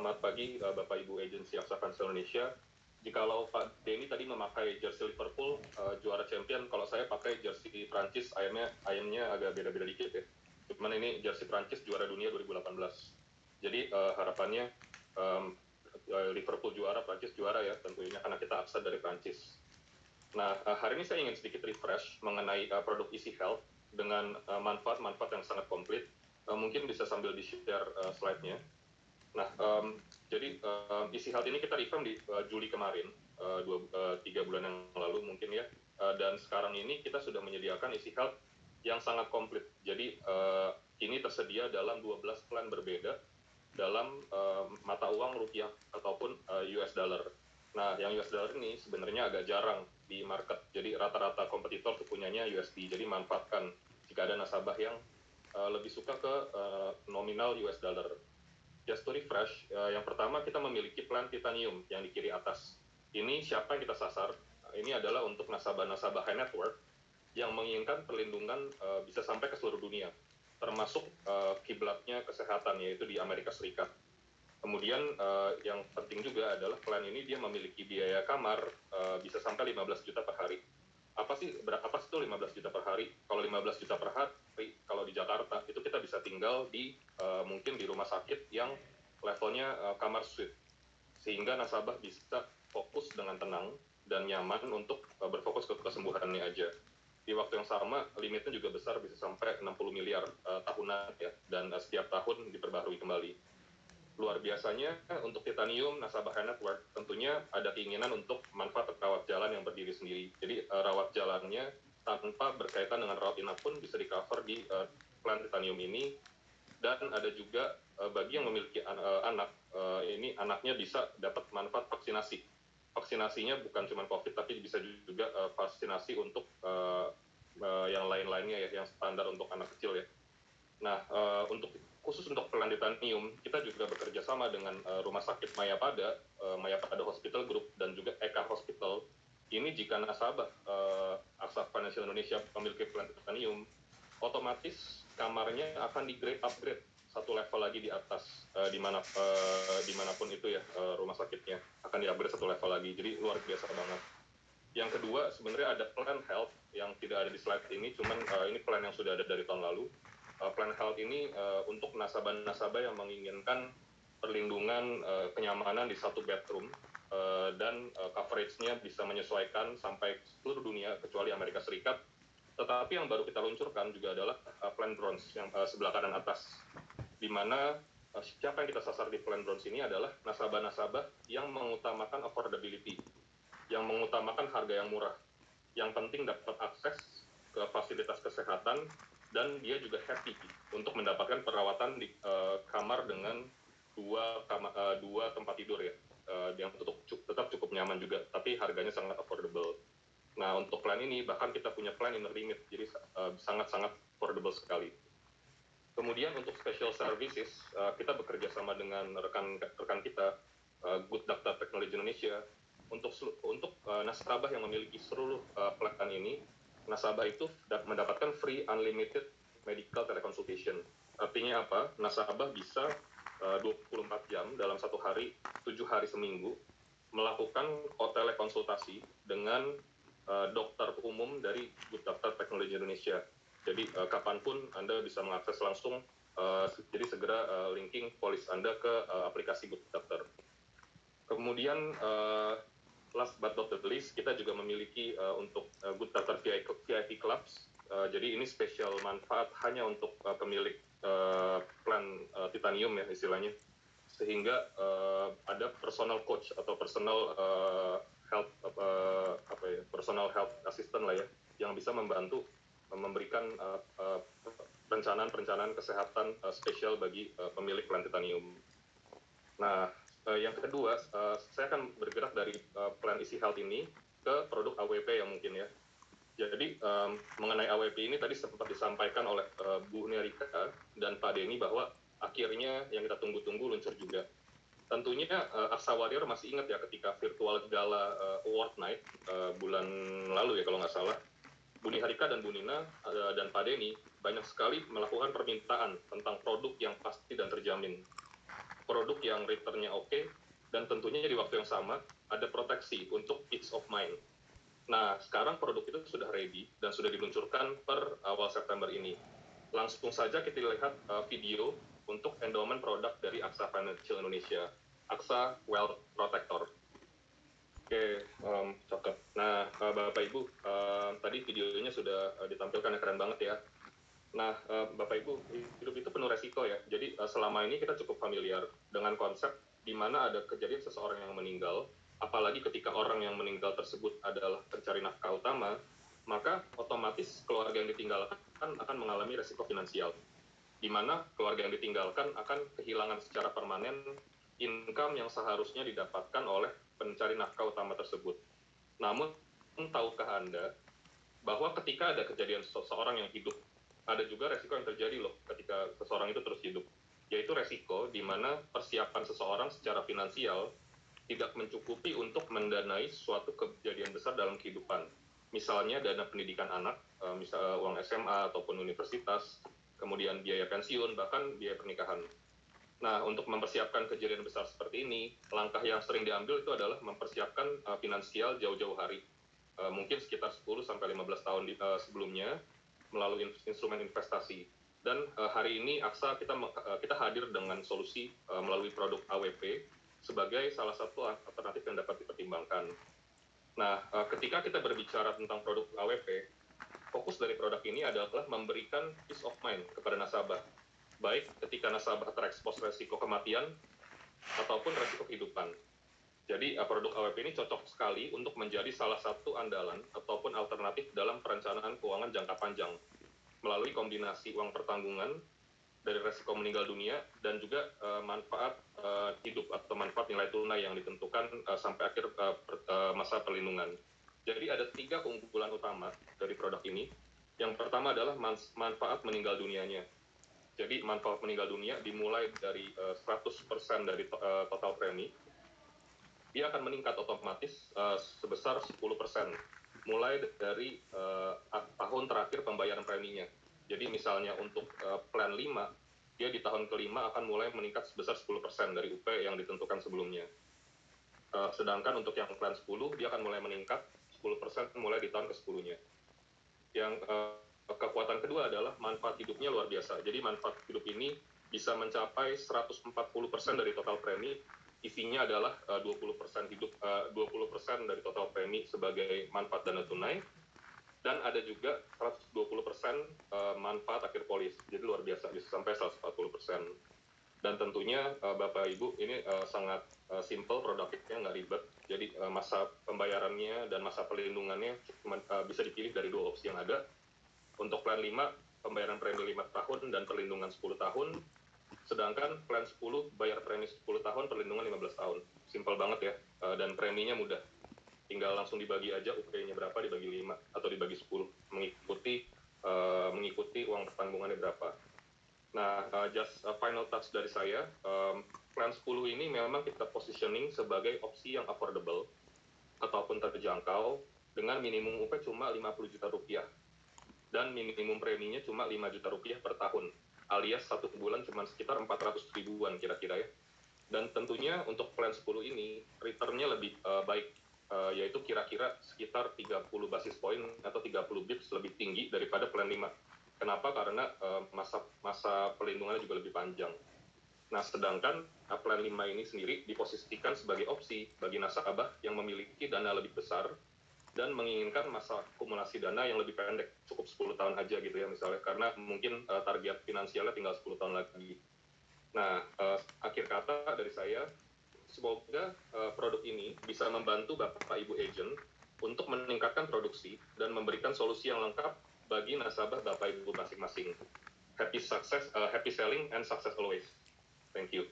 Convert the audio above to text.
selamat pagi uh, Bapak Ibu agensi Aksa Fans Indonesia. Jikalau Pak Denny tadi memakai jersey Liverpool uh, juara champion, kalau saya pakai jersey Prancis, ayamnya ayamnya agak beda-beda dikit ya. Cuman ini jersey Prancis juara dunia 2018. Jadi uh, harapannya um, Liverpool juara, Prancis juara ya tentunya karena kita Aksa dari Prancis. Nah hari ini saya ingin sedikit refresh mengenai uh, produk Easy Health dengan manfaat-manfaat uh, yang sangat komplit. Uh, mungkin bisa sambil di-share uh, slide-nya. Nah, um, jadi um, isi health ini kita reform di uh, Juli kemarin, uh, dua, uh, tiga bulan yang lalu mungkin ya, uh, dan sekarang ini kita sudah menyediakan isi health yang sangat komplit. Jadi uh, ini tersedia dalam 12 plan berbeda dalam uh, mata uang rupiah ataupun uh, US dollar. Nah, yang US dollar ini sebenarnya agak jarang di market. Jadi rata-rata kompetitor tuh punyanya USD. Jadi manfaatkan jika ada nasabah yang uh, lebih suka ke uh, nominal US dollar just to refresh, uh, yang pertama kita memiliki plan titanium yang di kiri atas. Ini siapa yang kita sasar? Ini adalah untuk nasabah-nasabah high net worth yang menginginkan perlindungan uh, bisa sampai ke seluruh dunia, termasuk uh, kiblatnya kesehatan yaitu di Amerika Serikat. Kemudian uh, yang penting juga adalah plan ini dia memiliki biaya kamar uh, bisa sampai 15 juta per hari apa sih berapa sih itu 15 juta per hari? Kalau 15 juta per hari, kalau di Jakarta itu kita bisa tinggal di uh, mungkin di rumah sakit yang levelnya uh, kamar suite, sehingga nasabah bisa fokus dengan tenang dan nyaman untuk uh, berfokus ke kesembuhannya aja. Di waktu yang sama, limitnya juga besar bisa sampai 60 miliar uh, tahunan ya, dan uh, setiap tahun diperbarui kembali luar biasanya untuk titanium nasabah network tentunya ada keinginan untuk manfaat rawat jalan yang berdiri sendiri. Jadi rawat jalannya tanpa berkaitan dengan rawat inap pun bisa di cover di uh, titanium ini dan ada juga uh, bagi yang memiliki an uh, anak uh, ini anaknya bisa dapat manfaat vaksinasi. Vaksinasinya bukan cuma COVID tapi bisa juga uh, vaksinasi untuk uh, uh, yang lain-lainnya ya yang standar untuk anak kecil ya. Nah, uh, untuk khusus untuk plan titanium, kita juga bekerja sama dengan uh, Rumah Sakit Mayapada, uh, Mayapada Hospital Group, dan juga Eka Hospital. Ini jika nasabah uh, Aksa Financial Indonesia memiliki plan titanium, otomatis kamarnya akan di grade upgrade satu level lagi di atas uh, di mana uh, di mana pun itu ya uh, rumah sakitnya akan di upgrade satu level lagi. Jadi luar biasa banget. Yang kedua sebenarnya ada plan health yang tidak ada di slide ini cuman uh, ini plan yang sudah ada dari tahun lalu. Uh, plan health ini uh, untuk nasabah-nasabah yang menginginkan perlindungan uh, kenyamanan di satu bedroom dan uh, coverage-nya bisa menyesuaikan sampai seluruh dunia kecuali Amerika Serikat. Tetapi yang baru kita luncurkan juga adalah uh, plan bronze yang sebelah kanan atas, di mana siapa yang kita sasar di plan bronze ini adalah nasabah-nasabah yang mengutamakan affordability, yang mengutamakan harga yang murah, yang penting dapat akses ke fasilitas kesehatan dan dia juga happy untuk mendapatkan perawatan di uh, kamar dengan dua kamar, uh, dua tempat tidur yang tetap, tetap cukup nyaman juga tapi harganya sangat affordable nah untuk plan ini bahkan kita punya plan inner limit jadi sangat-sangat uh, affordable sekali kemudian untuk special services uh, kita bekerja sama dengan rekan rekan kita uh, Good Doctor Technology Indonesia untuk untuk uh, nasabah yang memiliki seluruh uh, plan ini nasabah itu mendapatkan free unlimited medical teleconsultation. Artinya apa? Nasabah bisa uh, 24 jam dalam satu hari, tujuh hari seminggu, melakukan telekonsultasi dengan uh, dokter umum dari Good Doctor Technology Indonesia. Jadi uh, kapan pun Anda bisa mengakses langsung, uh, jadi segera uh, linking polis Anda ke uh, aplikasi Good Doctor. Kemudian uh, last but not the least, kita juga memiliki uh, untuk uh, Good Doctor VIP Clubs. Uh, jadi ini spesial manfaat hanya untuk uh, pemilik uh, plan uh, titanium ya istilahnya. Sehingga uh, ada personal coach atau personal uh, health uh, apa ya, personal health assistant lah ya yang bisa membantu uh, memberikan perencanaan-perencanaan uh, kesehatan uh, spesial bagi uh, pemilik plan titanium. Nah, Uh, yang kedua, uh, saya akan bergerak dari uh, plan isi health ini ke produk AWP yang mungkin ya. Jadi um, mengenai AWP ini tadi sempat disampaikan oleh uh, Bu Nerika dan Pak Denny bahwa akhirnya yang kita tunggu-tunggu luncur juga. Tentunya uh, Aksa Warrior masih ingat ya ketika virtual gala uh, award night uh, bulan lalu ya kalau nggak salah. Bu Niharika dan Bu Nina uh, dan Pak Denny banyak sekali melakukan permintaan tentang produk yang pasti dan terjamin produk yang returnnya oke, dan tentunya di waktu yang sama ada proteksi untuk peace of mind. Nah, sekarang produk itu sudah ready dan sudah diluncurkan per awal September ini. Langsung saja kita lihat uh, video untuk endowment produk dari AXA Financial Indonesia, AXA Wealth Protector. Oke, um, cakep. Nah, uh, Bapak Ibu, uh, tadi videonya sudah uh, ditampilkan yang keren banget ya. Nah, uh, Bapak Ibu, hidup itu penuh resiko ya. Jadi uh, selama ini kita cukup familiar dengan konsep di mana ada kejadian seseorang yang meninggal, apalagi ketika orang yang meninggal tersebut adalah pencari nafkah utama, maka otomatis keluarga yang ditinggalkan akan mengalami resiko finansial. Di mana keluarga yang ditinggalkan akan kehilangan secara permanen income yang seharusnya didapatkan oleh pencari nafkah utama tersebut. Namun, tahukah Anda bahwa ketika ada kejadian seseorang yang hidup, ada juga resiko yang terjadi loh ketika seseorang itu terus hidup, yaitu resiko di mana persiapan seseorang secara finansial tidak mencukupi untuk mendanai suatu kejadian besar dalam kehidupan. Misalnya dana pendidikan anak, eh, misal uang SMA ataupun universitas, kemudian biaya pensiun, bahkan biaya pernikahan. Nah, untuk mempersiapkan kejadian besar seperti ini, langkah yang sering diambil itu adalah mempersiapkan uh, finansial jauh-jauh hari. Uh, mungkin sekitar 10 sampai 15 tahun di, uh, sebelumnya melalui instrumen investasi. Dan uh, hari ini AXA kita uh, kita hadir dengan solusi uh, melalui produk AWP sebagai salah satu alternatif yang dapat dipertimbangkan. Nah, uh, ketika kita berbicara tentang produk AWP, fokus dari produk ini adalah memberikan peace of mind kepada nasabah baik ketika nasabah terekspos resiko kematian ataupun resiko kehidupan. Jadi uh, produk AWP ini cocok sekali untuk menjadi salah satu andalan ataupun alternatif dalam perencanaan keuangan jangka panjang melalui kombinasi uang pertanggungan dari resiko meninggal dunia dan juga uh, manfaat uh, hidup atau manfaat nilai tunai yang ditentukan uh, sampai akhir uh, per, uh, masa perlindungan. Jadi ada tiga keunggulan utama dari produk ini. Yang pertama adalah manfaat meninggal dunianya. Jadi manfaat meninggal dunia dimulai dari uh, eh, 100% dari uh, total premi, dia akan meningkat otomatis uh, sebesar 10% mulai dari tahun terakhir pembayaran preminya. Jadi misalnya untuk plan 5, dia di tahun kelima akan mulai meningkat sebesar 10% dari UP yang ditentukan sebelumnya. Sedangkan untuk yang plan 10, dia akan mulai meningkat 10% mulai di tahun ke-10-nya. Yang uh, kekuatan kedua adalah manfaat hidupnya luar biasa. Jadi manfaat hidup ini bisa mencapai 140% dari total premi. Isinya adalah uh, 20% hidup uh, 20% dari total premi sebagai manfaat dana tunai dan ada juga 120% uh, manfaat akhir polis. Jadi luar biasa bisa sampai 140%. Dan tentunya uh, Bapak Ibu ini uh, sangat uh, simple produknya nggak ribet. Jadi uh, masa pembayarannya dan masa perlindungannya cuma uh, bisa dipilih dari dua opsi yang ada untuk plan 5, pembayaran premi 5 tahun dan perlindungan 10 tahun. Sedangkan plan 10, bayar premi 10 tahun, perlindungan 15 tahun. Simpel banget ya, eh, dan preminya mudah. Tinggal langsung dibagi aja UP-nya berapa, dibagi 5 atau dibagi 10. Mengikuti uh, mengikuti uang pertanggungannya berapa. Nah, uh, just a final touch dari saya, um, plan 10 ini memang kita positioning sebagai opsi yang affordable ataupun terjangkau dengan minimum UP cuma 50 juta rupiah dan minimum preminya cuma 5 juta rupiah per tahun alias satu bulan cuma sekitar 400 ribuan kira-kira ya. Dan tentunya untuk plan 10 ini returnnya lebih uh, baik uh, yaitu kira-kira sekitar 30 basis point atau 30 bips lebih tinggi daripada plan 5 kenapa? Karena uh, masa masa perlindungannya juga lebih panjang. Nah sedangkan uh, plan 5 ini sendiri diposisikan sebagai opsi bagi nasabah yang memiliki dana lebih besar dan menginginkan masa akumulasi dana yang lebih pendek, cukup 10 tahun aja gitu ya misalnya, karena mungkin uh, target finansialnya tinggal 10 tahun lagi. Nah, uh, akhir kata dari saya, semoga uh, produk ini bisa membantu Bapak Ibu agent untuk meningkatkan produksi dan memberikan solusi yang lengkap bagi nasabah Bapak Ibu masing-masing. Happy success, uh, happy selling and success always. Thank you.